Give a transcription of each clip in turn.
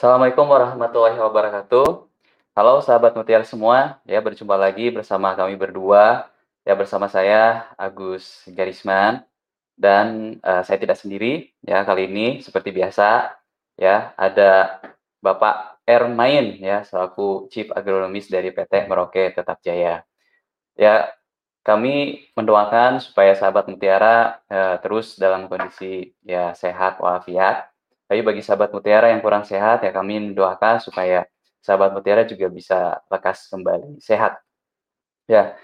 Assalamualaikum warahmatullahi wabarakatuh. Halo sahabat mutiara semua, ya berjumpa lagi bersama kami berdua, ya bersama saya Agus Garisman. Dan uh, saya tidak sendiri. Ya kali ini seperti biasa ya ada Bapak Ermain ya selaku Chief Agronomis dari PT Merauke Tetap Jaya. Ya kami mendoakan supaya sahabat mutiara uh, terus dalam kondisi ya sehat walafiat tapi bagi sahabat mutiara yang kurang sehat, ya kami mendoakan supaya sahabat mutiara juga bisa lekas kembali sehat. Ya,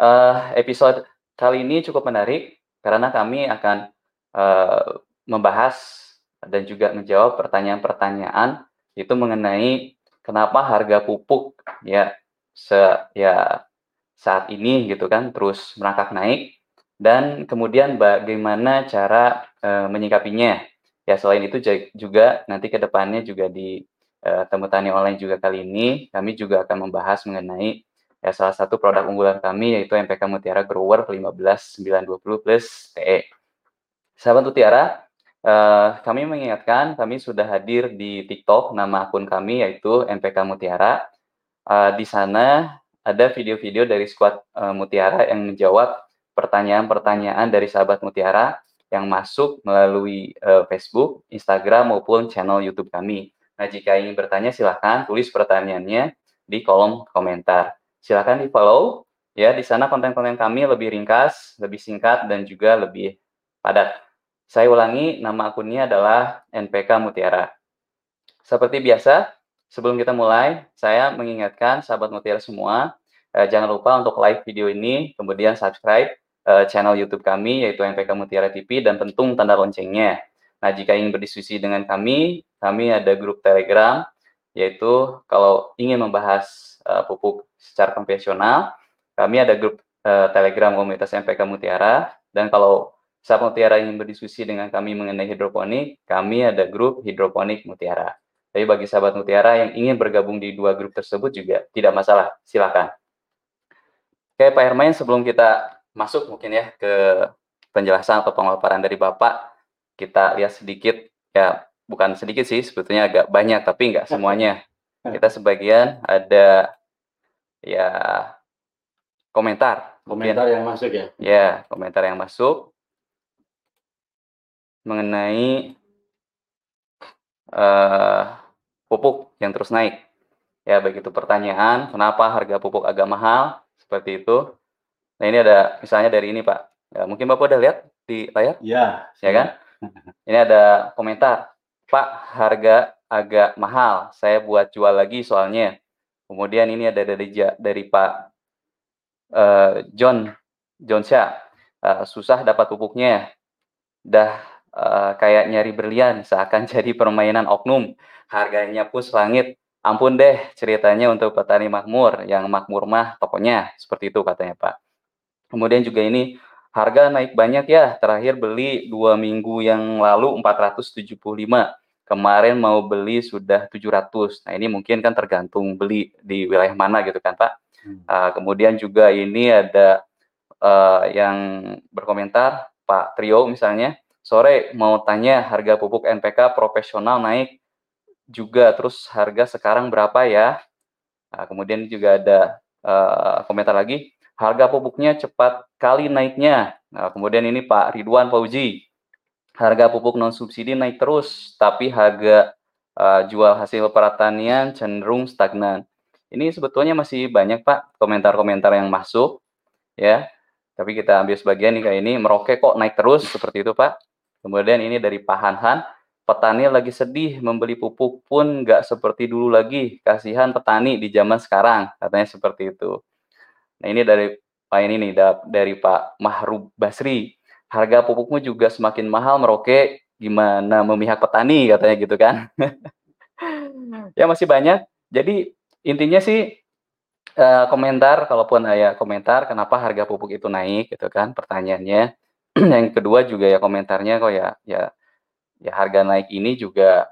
uh, episode kali ini cukup menarik karena kami akan uh, membahas dan juga menjawab pertanyaan-pertanyaan itu mengenai kenapa harga pupuk ya se ya saat ini gitu kan terus merangkak naik dan kemudian bagaimana cara uh, menyikapinya Ya selain itu juga nanti ke depannya juga di uh, Temu Tani Online juga kali ini kami juga akan membahas mengenai ya salah satu produk unggulan kami yaitu MPK Mutiara Grower 15920 plus TE. Sahabat Mutiara, uh, kami mengingatkan kami sudah hadir di TikTok nama akun kami yaitu MPK Mutiara. Uh, di sana ada video-video dari squad uh, Mutiara yang menjawab pertanyaan-pertanyaan dari sahabat Mutiara yang masuk melalui uh, Facebook, Instagram maupun channel YouTube kami. Nah, jika ingin bertanya silahkan tulis pertanyaannya di kolom komentar. Silahkan di follow ya di sana konten-konten kami lebih ringkas, lebih singkat dan juga lebih padat. Saya ulangi nama akunnya adalah NPK Mutiara. Seperti biasa, sebelum kita mulai, saya mengingatkan sahabat Mutiara semua, eh, jangan lupa untuk like video ini, kemudian subscribe uh, channel YouTube kami yaitu MPK Mutiara TV dan pentung tanda loncengnya. Nah, jika ingin berdiskusi dengan kami, kami ada grup Telegram yaitu kalau ingin membahas uh, pupuk secara konvensional, kami ada grup uh, Telegram komunitas MPK Mutiara dan kalau sahabat Mutiara ingin berdiskusi dengan kami mengenai hidroponik, kami ada grup Hidroponik Mutiara. Tapi bagi sahabat Mutiara yang ingin bergabung di dua grup tersebut juga tidak masalah, silakan. Oke, Pak Hermain, sebelum kita masuk mungkin ya ke penjelasan atau pemaparan dari Bapak, kita lihat sedikit ya bukan sedikit sih sebetulnya agak banyak tapi nggak semuanya. Kita sebagian ada ya komentar. Komentar mungkin. yang masuk ya? Ya, komentar yang masuk mengenai uh, pupuk yang terus naik. Ya, begitu pertanyaan, kenapa harga pupuk agak mahal? Seperti itu. Nah ini ada misalnya dari ini Pak. Ya, mungkin Bapak udah lihat di layar? Iya. Ya kan? Ini ada komentar. Pak, harga agak mahal. Saya buat jual lagi soalnya. Kemudian ini ada dari dari Pak uh, John John Syah. Uh, susah dapat pupuknya. Dah uh, kayak nyari berlian, seakan jadi permainan oknum. Harganya pun selangit. Ampun deh ceritanya untuk petani makmur. Yang makmur mah pokoknya seperti itu katanya Pak. Kemudian juga ini harga naik banyak ya. Terakhir beli dua minggu yang lalu 475. Kemarin mau beli sudah 700. Nah ini mungkin kan tergantung beli di wilayah mana gitu kan Pak. Hmm. Uh, kemudian juga ini ada uh, yang berkomentar Pak Trio misalnya. Sore mau tanya harga pupuk NPK profesional naik juga. Terus harga sekarang berapa ya? Nah, kemudian juga ada uh, komentar lagi harga pupuknya cepat kali naiknya. Nah, kemudian ini Pak Ridwan Fauzi, harga pupuk non subsidi naik terus, tapi harga uh, jual hasil pertanian cenderung stagnan. Ini sebetulnya masih banyak Pak komentar-komentar yang masuk, ya. Tapi kita ambil sebagian nih kayak ini, Merauke kok naik terus seperti itu Pak. Kemudian ini dari Pak Hanhan, petani lagi sedih membeli pupuk pun nggak seperti dulu lagi. Kasihan petani di zaman sekarang, katanya seperti itu. Nah ini dari Pak ini nih dari Pak Mahrub Basri. Harga pupukmu juga semakin mahal Merauke. Gimana memihak petani katanya gitu kan? ya masih banyak. Jadi intinya sih uh, komentar kalaupun ya komentar kenapa harga pupuk itu naik gitu kan pertanyaannya. Yang kedua juga ya komentarnya kok ya ya ya harga naik ini juga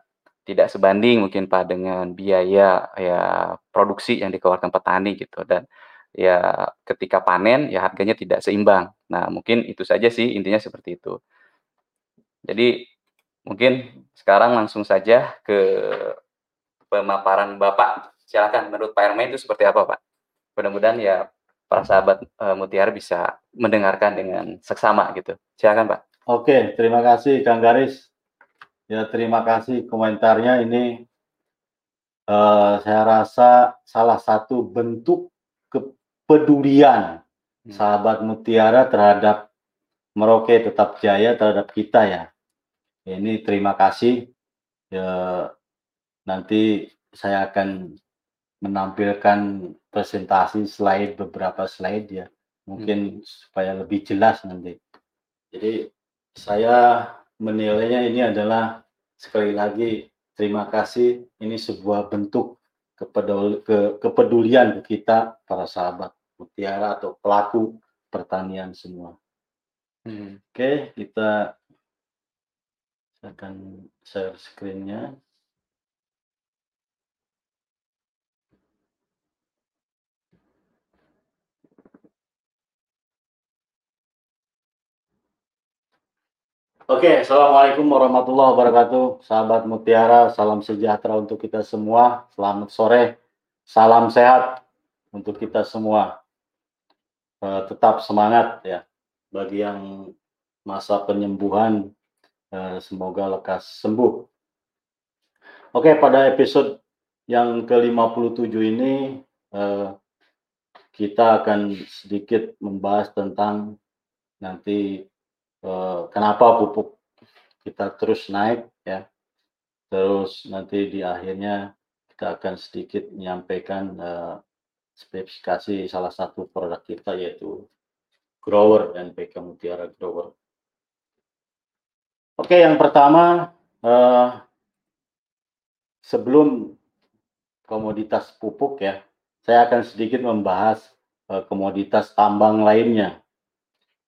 tidak sebanding mungkin Pak dengan biaya ya produksi yang dikeluarkan petani gitu dan ya ketika panen ya harganya tidak seimbang. Nah, mungkin itu saja sih intinya seperti itu. Jadi mungkin sekarang langsung saja ke pemaparan Bapak. Silakan menurut Pak Hermain itu seperti apa, Pak? Mudah-mudahan ya para sahabat uh, Mutiara bisa mendengarkan dengan seksama gitu. Silakan, Pak. Oke, terima kasih Kang Garis. Ya, terima kasih komentarnya ini uh, saya rasa salah satu bentuk kepedulian hmm. sahabat Mutiara terhadap Merauke tetap jaya terhadap kita ya. Ini terima kasih. Ya, nanti saya akan menampilkan presentasi slide beberapa slide ya. Mungkin hmm. supaya lebih jelas nanti. Jadi saya menilainya ini adalah sekali lagi terima kasih ini sebuah bentuk kepedul ke, kepedulian kita para sahabat mutiara atau pelaku pertanian semua. Hmm. Oke, kita akan share screen-nya. Oke, Assalamualaikum warahmatullahi wabarakatuh. Sahabat Mutiara, salam sejahtera untuk kita semua. Selamat sore, salam sehat untuk kita semua. Uh, tetap semangat ya. Bagi yang masa penyembuhan, uh, semoga lekas sembuh. Oke, pada episode yang ke-57 ini, uh, kita akan sedikit membahas tentang nanti Eh, kenapa pupuk kita terus naik ya. Terus nanti di akhirnya kita akan sedikit menyampaikan uh, spesifikasi salah satu produk kita yaitu grower dan PK Mutiara Grower. Oke, yang pertama uh, sebelum komoditas pupuk ya, saya akan sedikit membahas uh, komoditas tambang lainnya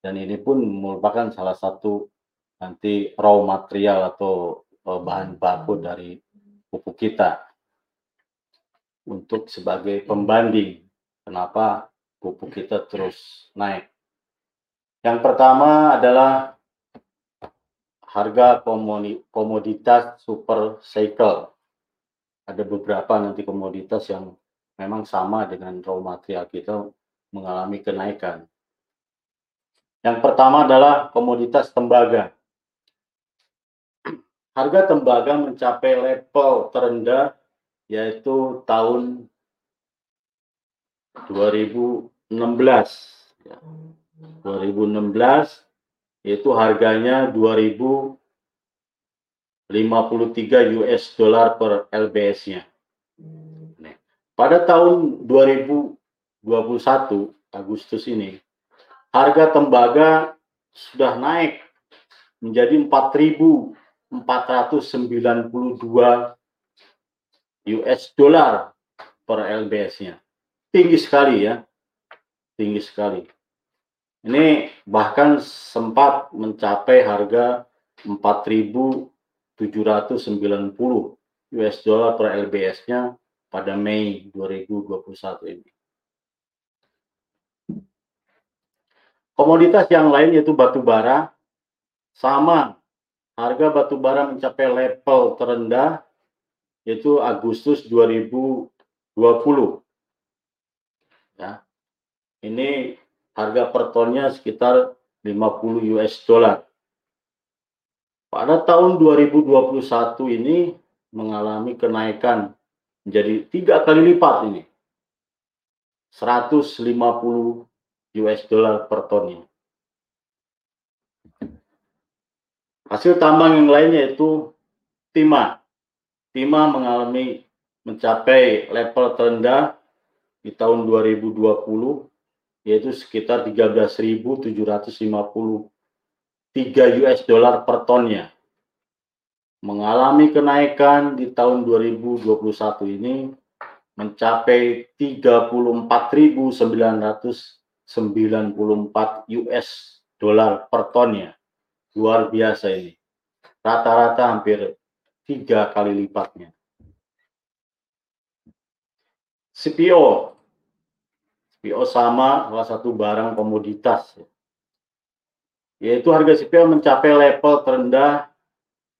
dan ini pun merupakan salah satu nanti raw material atau uh, bahan baku dari pupuk kita untuk sebagai pembanding kenapa pupuk kita terus naik. Yang pertama adalah harga komoditas super cycle. Ada beberapa nanti komoditas yang memang sama dengan raw material kita mengalami kenaikan. Yang pertama adalah komoditas tembaga. Harga tembaga mencapai level terendah yaitu tahun 2016. 2016 itu harganya 2053 US dollar per LBS-nya. Pada tahun 2021 Agustus ini harga tembaga sudah naik menjadi 4.492 US dollar per LBS-nya. Tinggi sekali ya. Tinggi sekali. Ini bahkan sempat mencapai harga 4.790 US dollar per LBS-nya pada Mei 2021 ini. Komoditas yang lain yaitu batu bara sama harga batu bara mencapai level terendah yaitu Agustus 2020. Ya. Ini harga per tonnya sekitar 50 US dollar. Pada tahun 2021 ini mengalami kenaikan menjadi tiga kali lipat ini. 150 US dollar per tonnya. Hasil tambang yang lainnya itu timah. Timah mengalami mencapai level terendah di tahun 2020 yaitu sekitar 13.753 US dollar per tonnya. Mengalami kenaikan di tahun 2021 ini mencapai 34.994 US dolar per tonnya. Luar biasa ini. Rata-rata hampir tiga kali lipatnya. CPO. CPO sama salah satu barang komoditas. Yaitu harga CPO mencapai level terendah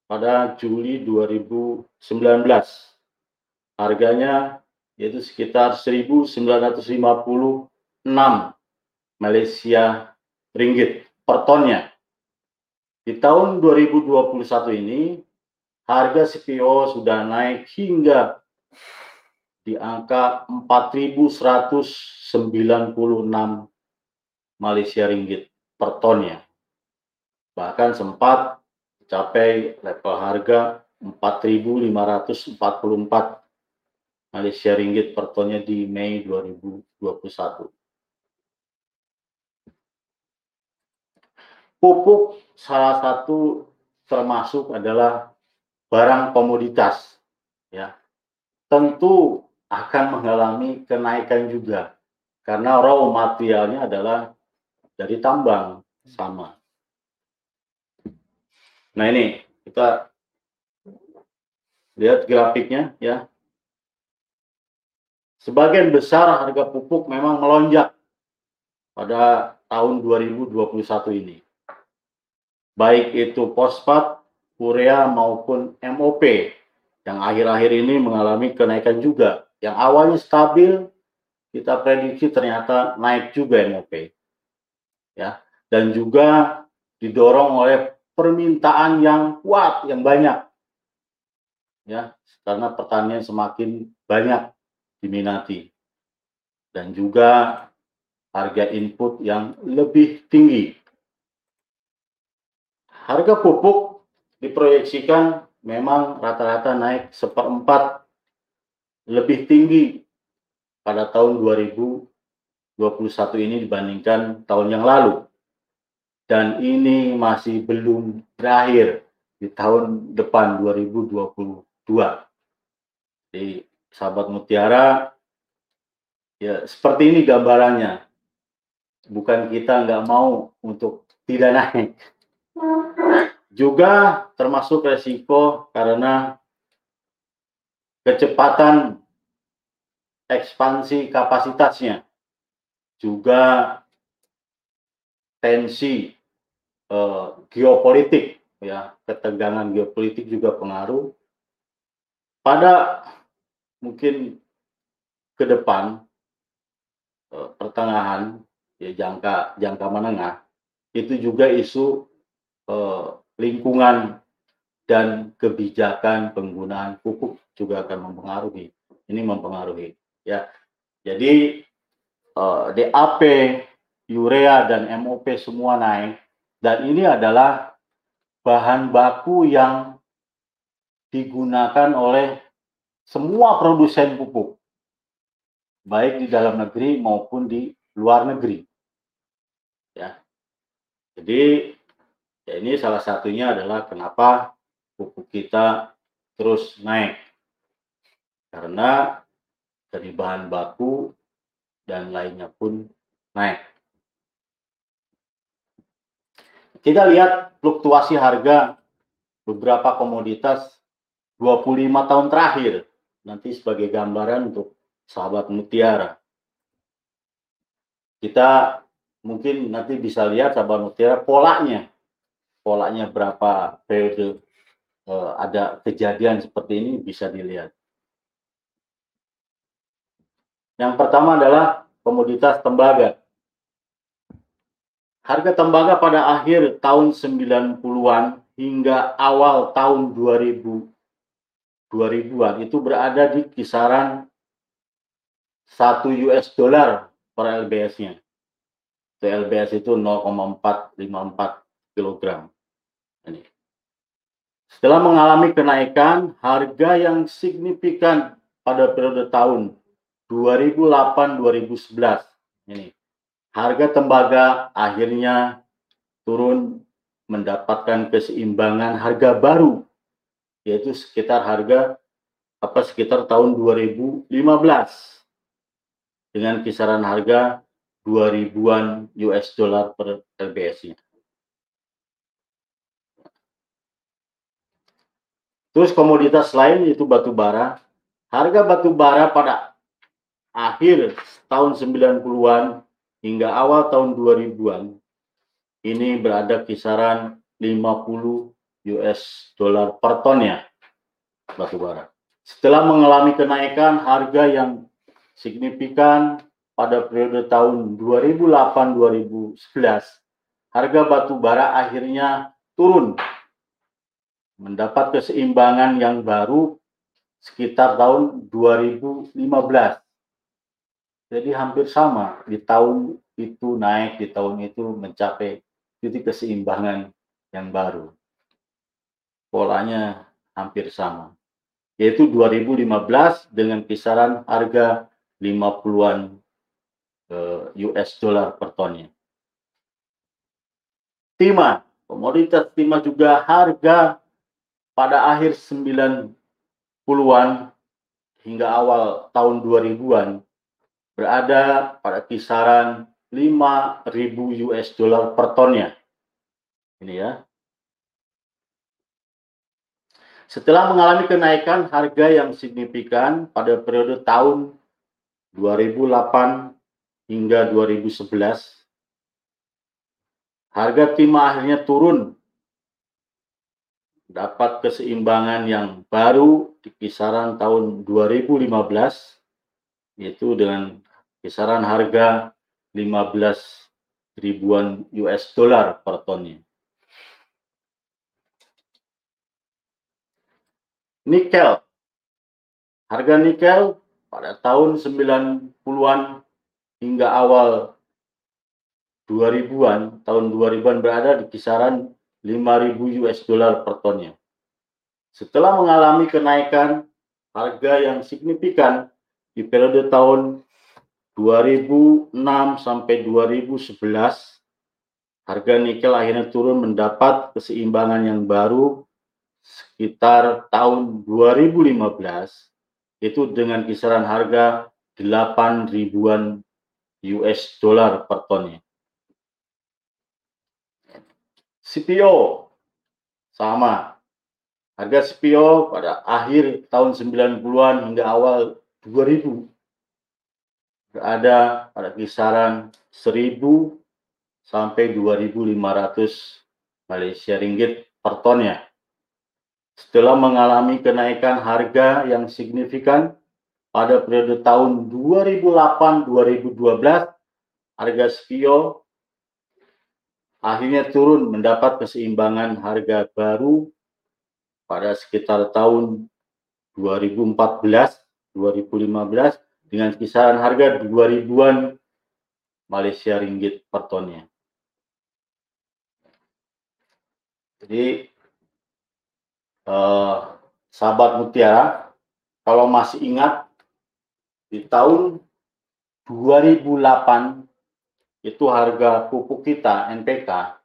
pada Juli 2019. Harganya yaitu sekitar 1956 Malaysia ringgit per tonnya. Di tahun 2021 ini harga CPO sudah naik hingga di angka 4.196 Malaysia ringgit per tonnya. Bahkan sempat mencapai level harga 4.544 Malaysia ringgit per tonnya di Mei 2021. Pupuk salah satu termasuk adalah barang komoditas ya. Tentu akan mengalami kenaikan juga karena raw materialnya adalah dari tambang sama. Nah ini kita lihat grafiknya ya Sebagian besar harga pupuk memang melonjak pada tahun 2021 ini. Baik itu fosfat, urea maupun MOP yang akhir-akhir ini mengalami kenaikan juga. Yang awalnya stabil, kita prediksi ternyata naik juga MOP. Ya, dan juga didorong oleh permintaan yang kuat, yang banyak. Ya, karena pertanian semakin banyak diminati dan juga harga input yang lebih tinggi. Harga pupuk diproyeksikan memang rata-rata naik seperempat lebih tinggi pada tahun 2021 ini dibandingkan tahun yang lalu. Dan ini masih belum berakhir di tahun depan 2022. Jadi sahabat mutiara ya seperti ini gambarannya bukan kita nggak mau untuk tidak naik juga termasuk resiko karena kecepatan ekspansi kapasitasnya. Juga tensi eh, geopolitik ya. Ketegangan geopolitik juga pengaruh. Pada mungkin ke depan eh, pertengahan ya jangka jangka menengah itu juga isu eh, lingkungan dan kebijakan penggunaan pupuk juga akan mempengaruhi ini mempengaruhi ya jadi eh, DAP urea dan MOP semua naik dan ini adalah bahan baku yang digunakan oleh semua produsen pupuk, baik di dalam negeri maupun di luar negeri. Ya. Jadi ya ini salah satunya adalah kenapa pupuk kita terus naik. Karena dari bahan baku dan lainnya pun naik. Kita lihat fluktuasi harga beberapa komoditas 25 tahun terakhir nanti sebagai gambaran untuk sahabat mutiara. Kita mungkin nanti bisa lihat sahabat mutiara polanya. Polanya berapa periode eh, ada kejadian seperti ini bisa dilihat. Yang pertama adalah komoditas tembaga. Harga tembaga pada akhir tahun 90-an hingga awal tahun 2000 2000-an itu berada di kisaran 1 US dollar per LBS-nya. LBS itu 0,454 kg. Setelah mengalami kenaikan harga yang signifikan pada periode tahun 2008-2011. Ini. Harga tembaga akhirnya turun mendapatkan keseimbangan harga baru yaitu sekitar harga apa sekitar tahun 2015 dengan kisaran harga 2000-an US dollar per LBS-nya. Terus komoditas lain yaitu batu bara. Harga batu bara pada akhir tahun 90-an hingga awal tahun 2000-an ini berada kisaran 50 US dollar per tonnya batu bara. Setelah mengalami kenaikan harga yang signifikan pada periode tahun 2008-2011, harga batu bara akhirnya turun mendapat keseimbangan yang baru sekitar tahun 2015. Jadi hampir sama di tahun itu naik, di tahun itu mencapai titik keseimbangan yang baru. Polanya hampir sama. Yaitu 2015 dengan kisaran harga 50-an eh, US dollar per tonnya. Timah, komoditas timah juga harga pada akhir 90-an hingga awal tahun 2000-an berada pada kisaran 5.000 US dollar per tonnya. Ini ya. Setelah mengalami kenaikan harga yang signifikan pada periode tahun 2008 hingga 2011, harga timah akhirnya turun dapat keseimbangan yang baru di kisaran tahun 2015 yaitu dengan kisaran harga 15 ribuan US dollar per tonnya. Nikel. Harga nikel pada tahun 90-an hingga awal 2000-an, tahun 2000-an berada di kisaran 5.000 US dollar per tonnya. Setelah mengalami kenaikan harga yang signifikan di periode tahun 2006 sampai 2011, harga nikel akhirnya turun mendapat keseimbangan yang baru sekitar tahun 2015 itu dengan kisaran harga 8 ribuan US dollar per tonnya. CPO sama. Harga CPO pada akhir tahun 90-an hingga awal 2000 berada pada kisaran 1000 sampai 2500 Malaysia ringgit per tonnya. Setelah mengalami kenaikan harga yang signifikan pada periode tahun 2008-2012, harga CPO akhirnya turun mendapat keseimbangan harga baru pada sekitar tahun 2014 2015 dengan kisaran harga 2000-an Malaysia ringgit per tonnya. Jadi eh, sahabat Mutiara kalau masih ingat di tahun 2008 itu harga pupuk kita NPK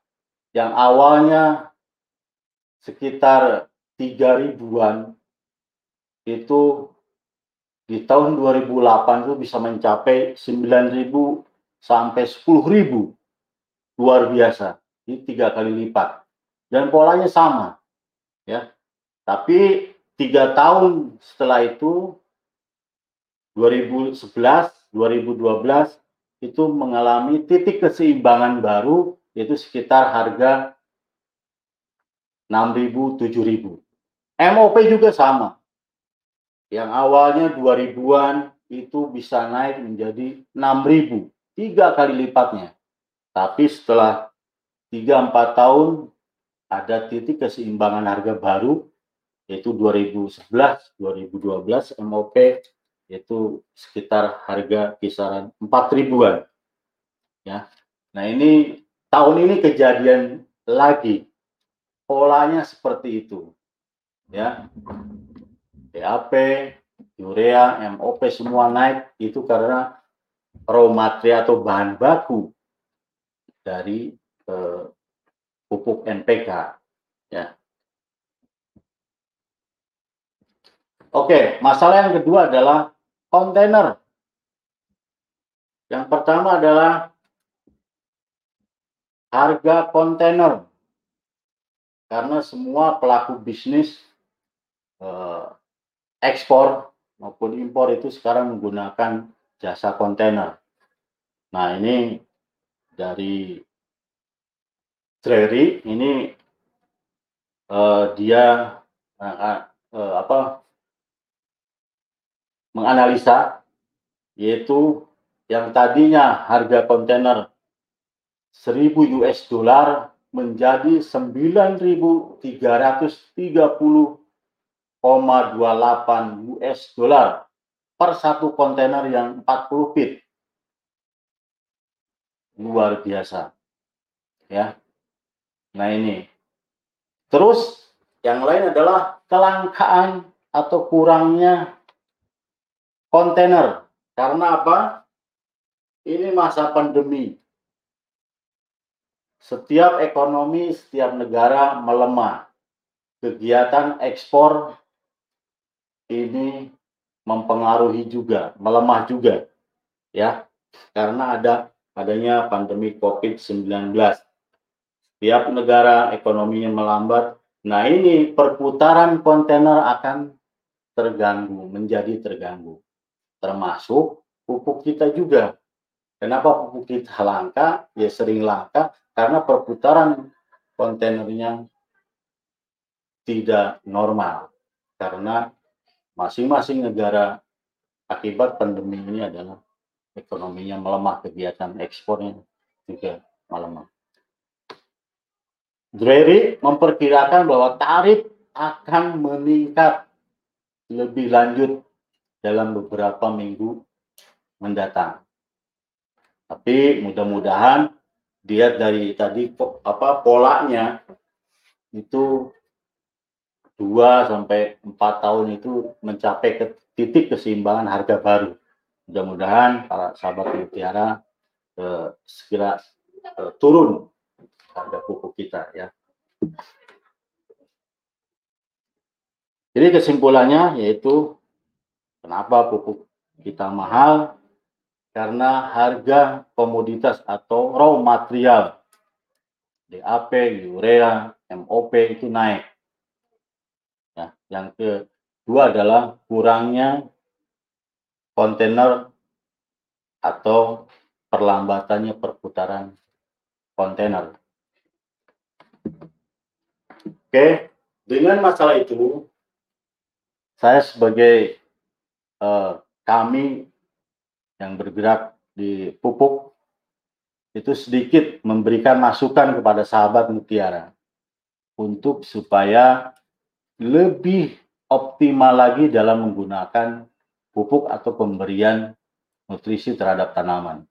yang awalnya sekitar 3 ribuan itu di tahun 2008 itu bisa mencapai 9.000 sampai 10.000 luar biasa ini tiga kali lipat. Dan polanya sama ya. Tapi tiga tahun setelah itu 2011 2012 itu mengalami titik keseimbangan baru yaitu sekitar harga 6.000 7.000. MOP juga sama. Yang awalnya 2000-an itu bisa naik menjadi 6.000, tiga kali lipatnya. Tapi setelah 3-4 tahun ada titik keseimbangan harga baru yaitu 2011, 2012 MOP yaitu sekitar harga kisaran 4 ribuan. Ya. Nah, ini tahun ini kejadian lagi. Polanya seperti itu. Ya. DAP, urea, MOP semua naik itu karena raw material atau bahan baku dari eh, pupuk NPK. Ya. Oke, masalah yang kedua adalah kontainer. Yang pertama adalah harga kontainer. Karena semua pelaku bisnis eh, ekspor maupun impor itu sekarang menggunakan jasa kontainer. Nah, ini dari Treasury ini uh, dia uh, uh, apa menganalisa yaitu yang tadinya harga kontainer 1000 US dollar menjadi 9.330,28 US dollar per satu kontainer yang 40 feet. Luar biasa. Ya. Nah ini. Terus yang lain adalah kelangkaan atau kurangnya kontainer. Karena apa? Ini masa pandemi. Setiap ekonomi, setiap negara melemah. Kegiatan ekspor ini mempengaruhi juga, melemah juga. Ya, karena ada adanya pandemi COVID-19. Setiap negara ekonominya melambat. Nah, ini perputaran kontainer akan terganggu, menjadi terganggu termasuk pupuk kita juga. Kenapa pupuk kita langka? Ya sering langka karena perputaran kontainernya tidak normal. Karena masing-masing negara akibat pandemi ini adalah ekonominya melemah, kegiatan ekspornya juga melemah. Dreri memperkirakan bahwa tarif akan meningkat lebih lanjut dalam beberapa minggu mendatang. Tapi mudah-mudahan dia dari tadi apa polanya itu dua sampai empat tahun itu mencapai ke titik keseimbangan harga baru. Mudah-mudahan para sahabat mutiara eh, segera eh, turun harga pupuk kita ya. Jadi kesimpulannya yaitu Kenapa pupuk kita mahal? Karena harga komoditas atau raw material DAP, urea, MOP itu naik. Ya, yang kedua adalah kurangnya kontainer atau perlambatannya perputaran kontainer. Oke, dengan masalah itu, saya sebagai eh, kami yang bergerak di pupuk itu sedikit memberikan masukan kepada sahabat Mutiara untuk supaya lebih optimal lagi dalam menggunakan pupuk atau pemberian nutrisi terhadap tanaman.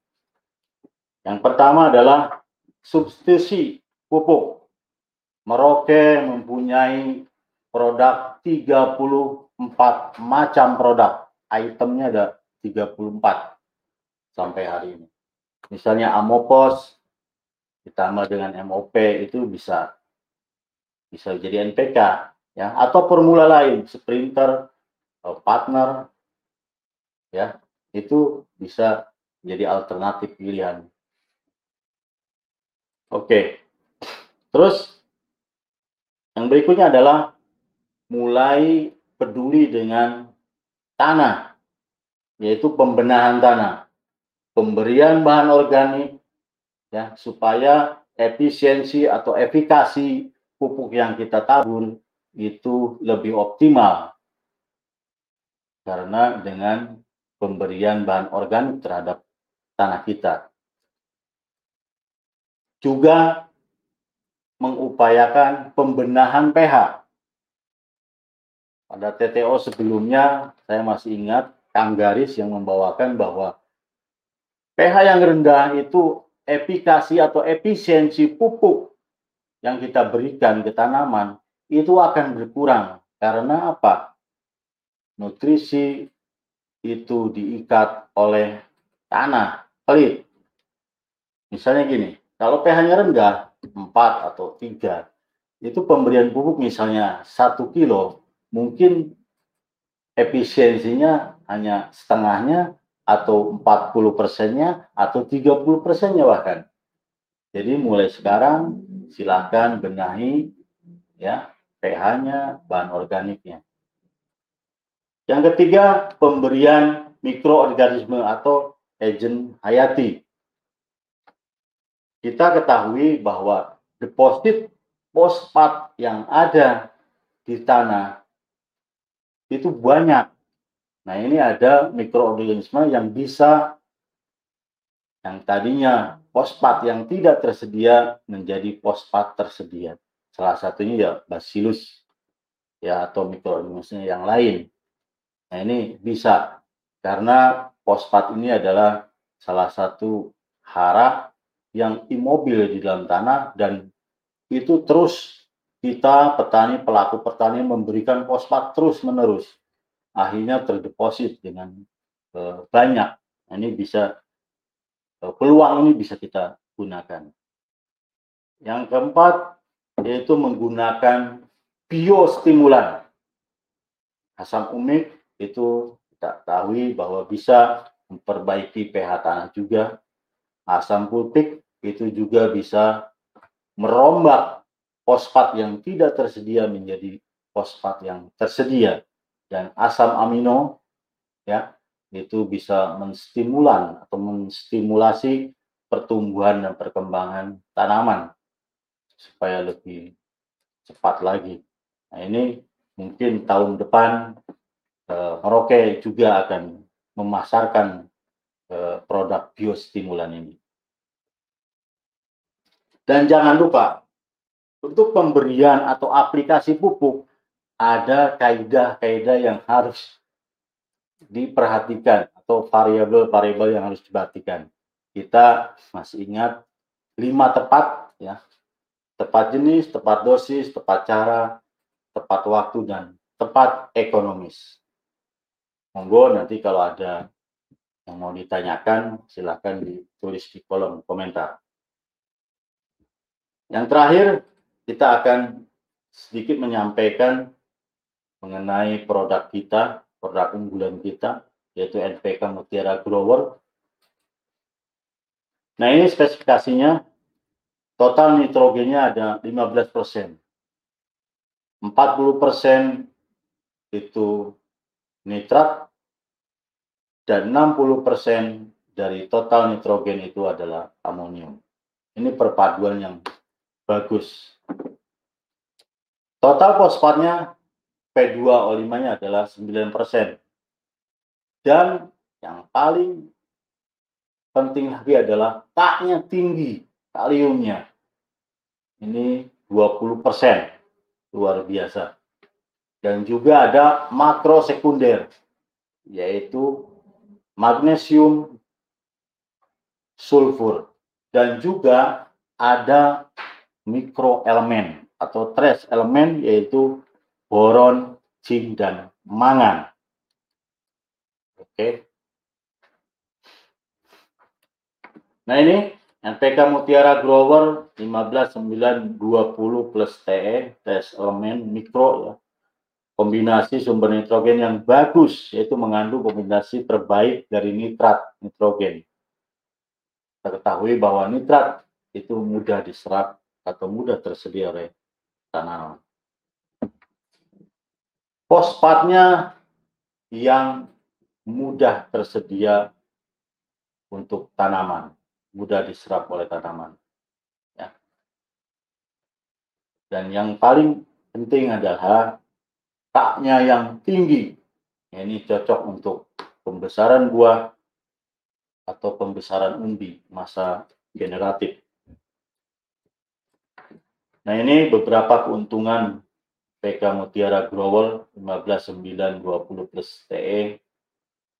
Yang pertama adalah substitusi pupuk. Merauke mempunyai produk 34 macam produk itemnya ada 34 sampai hari ini. Misalnya Amopos ditambah dengan MOP itu bisa bisa jadi NPK ya atau formula lain sprinter partner ya itu bisa jadi alternatif pilihan. Oke. Terus yang berikutnya adalah mulai peduli dengan tanah, yaitu pembenahan tanah, pemberian bahan organik, ya supaya efisiensi atau efikasi pupuk yang kita tabur itu lebih optimal karena dengan pemberian bahan organik terhadap tanah kita. Juga mengupayakan pembenahan pH pada TTO sebelumnya, saya masih ingat Kang Garis yang membawakan bahwa pH yang rendah itu efikasi atau efisiensi pupuk yang kita berikan ke tanaman itu akan berkurang. Karena apa? Nutrisi itu diikat oleh tanah, pelit. Misalnya gini, kalau pH-nya rendah, 4 atau 3, itu pemberian pupuk misalnya 1 kilo, mungkin efisiensinya hanya setengahnya atau 40 persennya atau 30 persennya bahkan. Jadi mulai sekarang silakan benahi ya pH-nya, bahan organiknya. Yang ketiga, pemberian mikroorganisme atau agent hayati. Kita ketahui bahwa deposit fosfat yang ada di tanah itu banyak. Nah, ini ada mikroorganisme yang bisa yang tadinya fosfat yang tidak tersedia menjadi fosfat tersedia. Salah satunya ya bacillus ya atau mikroorganisme yang lain. Nah, ini bisa karena fosfat ini adalah salah satu hara yang imobil di dalam tanah dan itu terus kita petani pelaku pertanian memberikan fosfat terus menerus akhirnya terdeposit dengan uh, banyak. Nah, ini bisa uh, peluang ini bisa kita gunakan. Yang keempat yaitu menggunakan biostimulan. Asam umik itu kita tahu bahwa bisa memperbaiki pH tanah juga. Asam pulpik itu juga bisa merombak fosfat yang tidak tersedia menjadi fosfat yang tersedia dan asam amino ya itu bisa menstimulan atau menstimulasi pertumbuhan dan perkembangan tanaman supaya lebih cepat lagi. Nah ini mungkin tahun depan eh, Merauke juga akan memasarkan eh, produk biostimulan ini. Dan jangan lupa untuk pemberian atau aplikasi pupuk ada kaidah-kaidah yang harus diperhatikan atau variabel-variabel yang harus diperhatikan. Kita masih ingat lima tepat ya. Tepat jenis, tepat dosis, tepat cara, tepat waktu dan tepat ekonomis. Monggo nanti kalau ada yang mau ditanyakan silahkan ditulis di kolom komentar. Yang terakhir kita akan sedikit menyampaikan mengenai produk kita, produk unggulan kita, yaitu NPK Mutiara Grower. Nah ini spesifikasinya, total nitrogennya ada 15 persen. 40 persen itu nitrat, dan 60 persen dari total nitrogen itu adalah amonium. Ini perpaduan yang bagus. Total fosfatnya P2O5-nya adalah 9%. Dan yang paling penting lagi adalah K-nya tinggi, kaliumnya. Ini 20%, luar biasa. Dan juga ada makro sekunder, yaitu magnesium, sulfur. Dan juga ada mikroelemen atau trace elemen yaitu boron, zinc, dan mangan. Oke. Nah ini NPK Mutiara Grower 15920 plus TE, tes elemen mikro ya. Kombinasi sumber nitrogen yang bagus, yaitu mengandung kombinasi terbaik dari nitrat nitrogen. Kita ketahui bahwa nitrat itu mudah diserap atau mudah tersedia oleh tanaman. Fosfatnya yang mudah tersedia untuk tanaman, mudah diserap oleh tanaman. Ya. Dan yang paling penting adalah taknya yang tinggi. Ini cocok untuk pembesaran buah atau pembesaran umbi masa generatif. Nah ini beberapa keuntungan. PK Mutiara Growel 15920 plus TE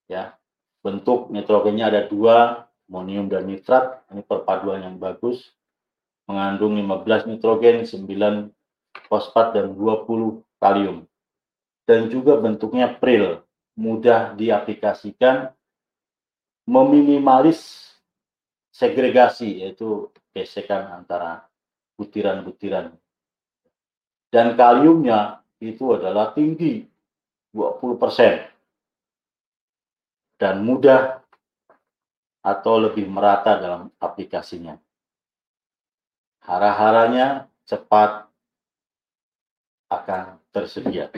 ya bentuk nitrogennya ada dua amonium dan nitrat. Ini perpaduan yang bagus. Mengandung 15 nitrogen 9 fosfat dan 20 kalium. Dan juga bentuknya pril mudah diaplikasikan meminimalis segregasi yaitu gesekan antara butiran-butiran. Dan kaliumnya itu adalah tinggi. 20% dan mudah atau lebih merata dalam aplikasinya. Hara-haranya cepat akan tersedia.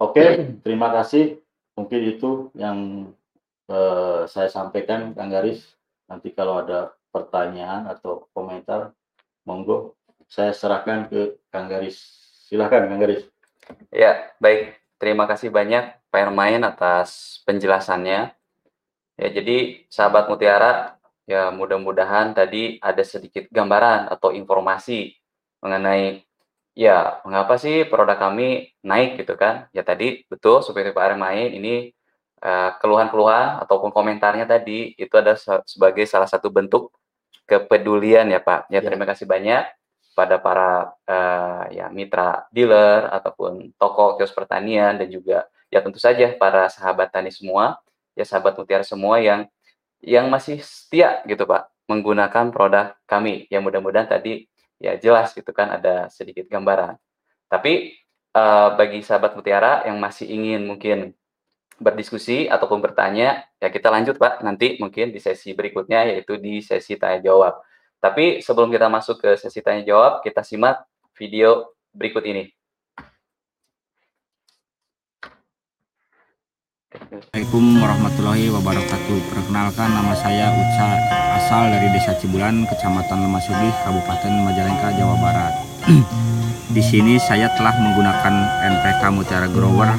Oke, terima kasih. Mungkin itu yang eh, saya sampaikan, Kang Garis. Nanti kalau ada pertanyaan atau komentar, monggo saya serahkan ke Kang Garis. Silahkan, Kang Garis. Ya, baik. Terima kasih banyak Pak Hermain atas penjelasannya. Ya, jadi sahabat Mutiara, ya mudah-mudahan tadi ada sedikit gambaran atau informasi mengenai ya mengapa sih produk kami naik gitu kan. Ya tadi betul seperti Pak Hermain ini uh, keluhan-keluhan ataupun komentarnya tadi itu ada sebagai salah satu bentuk kepedulian ya Pak. Ya, ya. terima kasih banyak pada para uh, ya mitra dealer ataupun toko kios pertanian dan juga ya tentu saja para sahabat tani semua ya sahabat mutiara semua yang yang masih setia gitu Pak menggunakan produk kami. Ya mudah-mudahan tadi ya jelas gitu kan ada sedikit gambaran. Tapi uh, bagi sahabat mutiara yang masih ingin mungkin berdiskusi ataupun bertanya, ya kita lanjut Pak nanti mungkin di sesi berikutnya yaitu di sesi tanya jawab. Tapi sebelum kita masuk ke sesi tanya jawab, kita simak video berikut ini. Assalamualaikum warahmatullahi wabarakatuh. Perkenalkan nama saya Uca, asal dari Desa Cibulan, Kecamatan Lemasugi, Kabupaten Majalengka, Jawa Barat. Di sini saya telah menggunakan NPK Mutiara Grower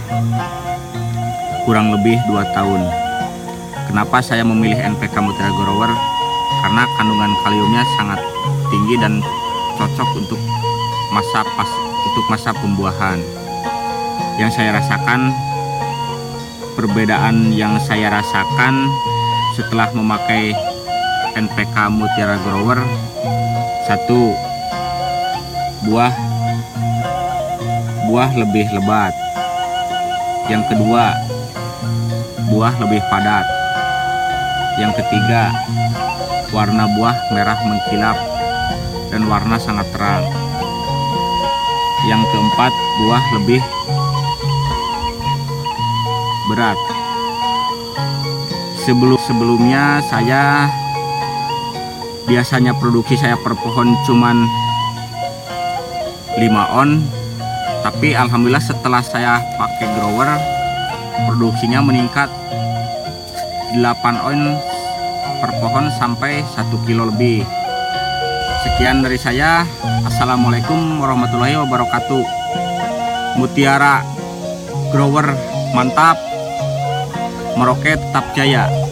kurang lebih 2 tahun. Kenapa saya memilih NPK Mutiara Grower? Karena kandungan kaliumnya sangat tinggi dan cocok untuk masa pas untuk masa pembuahan. Yang saya rasakan perbedaan yang saya rasakan setelah memakai NPK Mutiara Grower satu buah buah lebih lebat yang kedua buah lebih padat. Yang ketiga warna buah merah mengkilap dan warna sangat terang. Yang keempat buah lebih berat. Sebelum sebelumnya saya biasanya produksi saya per pohon cuman 5 on. Tapi alhamdulillah setelah saya pakai grower produksinya meningkat 8 on per pohon sampai 1 kilo lebih. Sekian dari saya. Assalamualaikum warahmatullahi wabarakatuh. Mutiara grower mantap. Merauke tetap jaya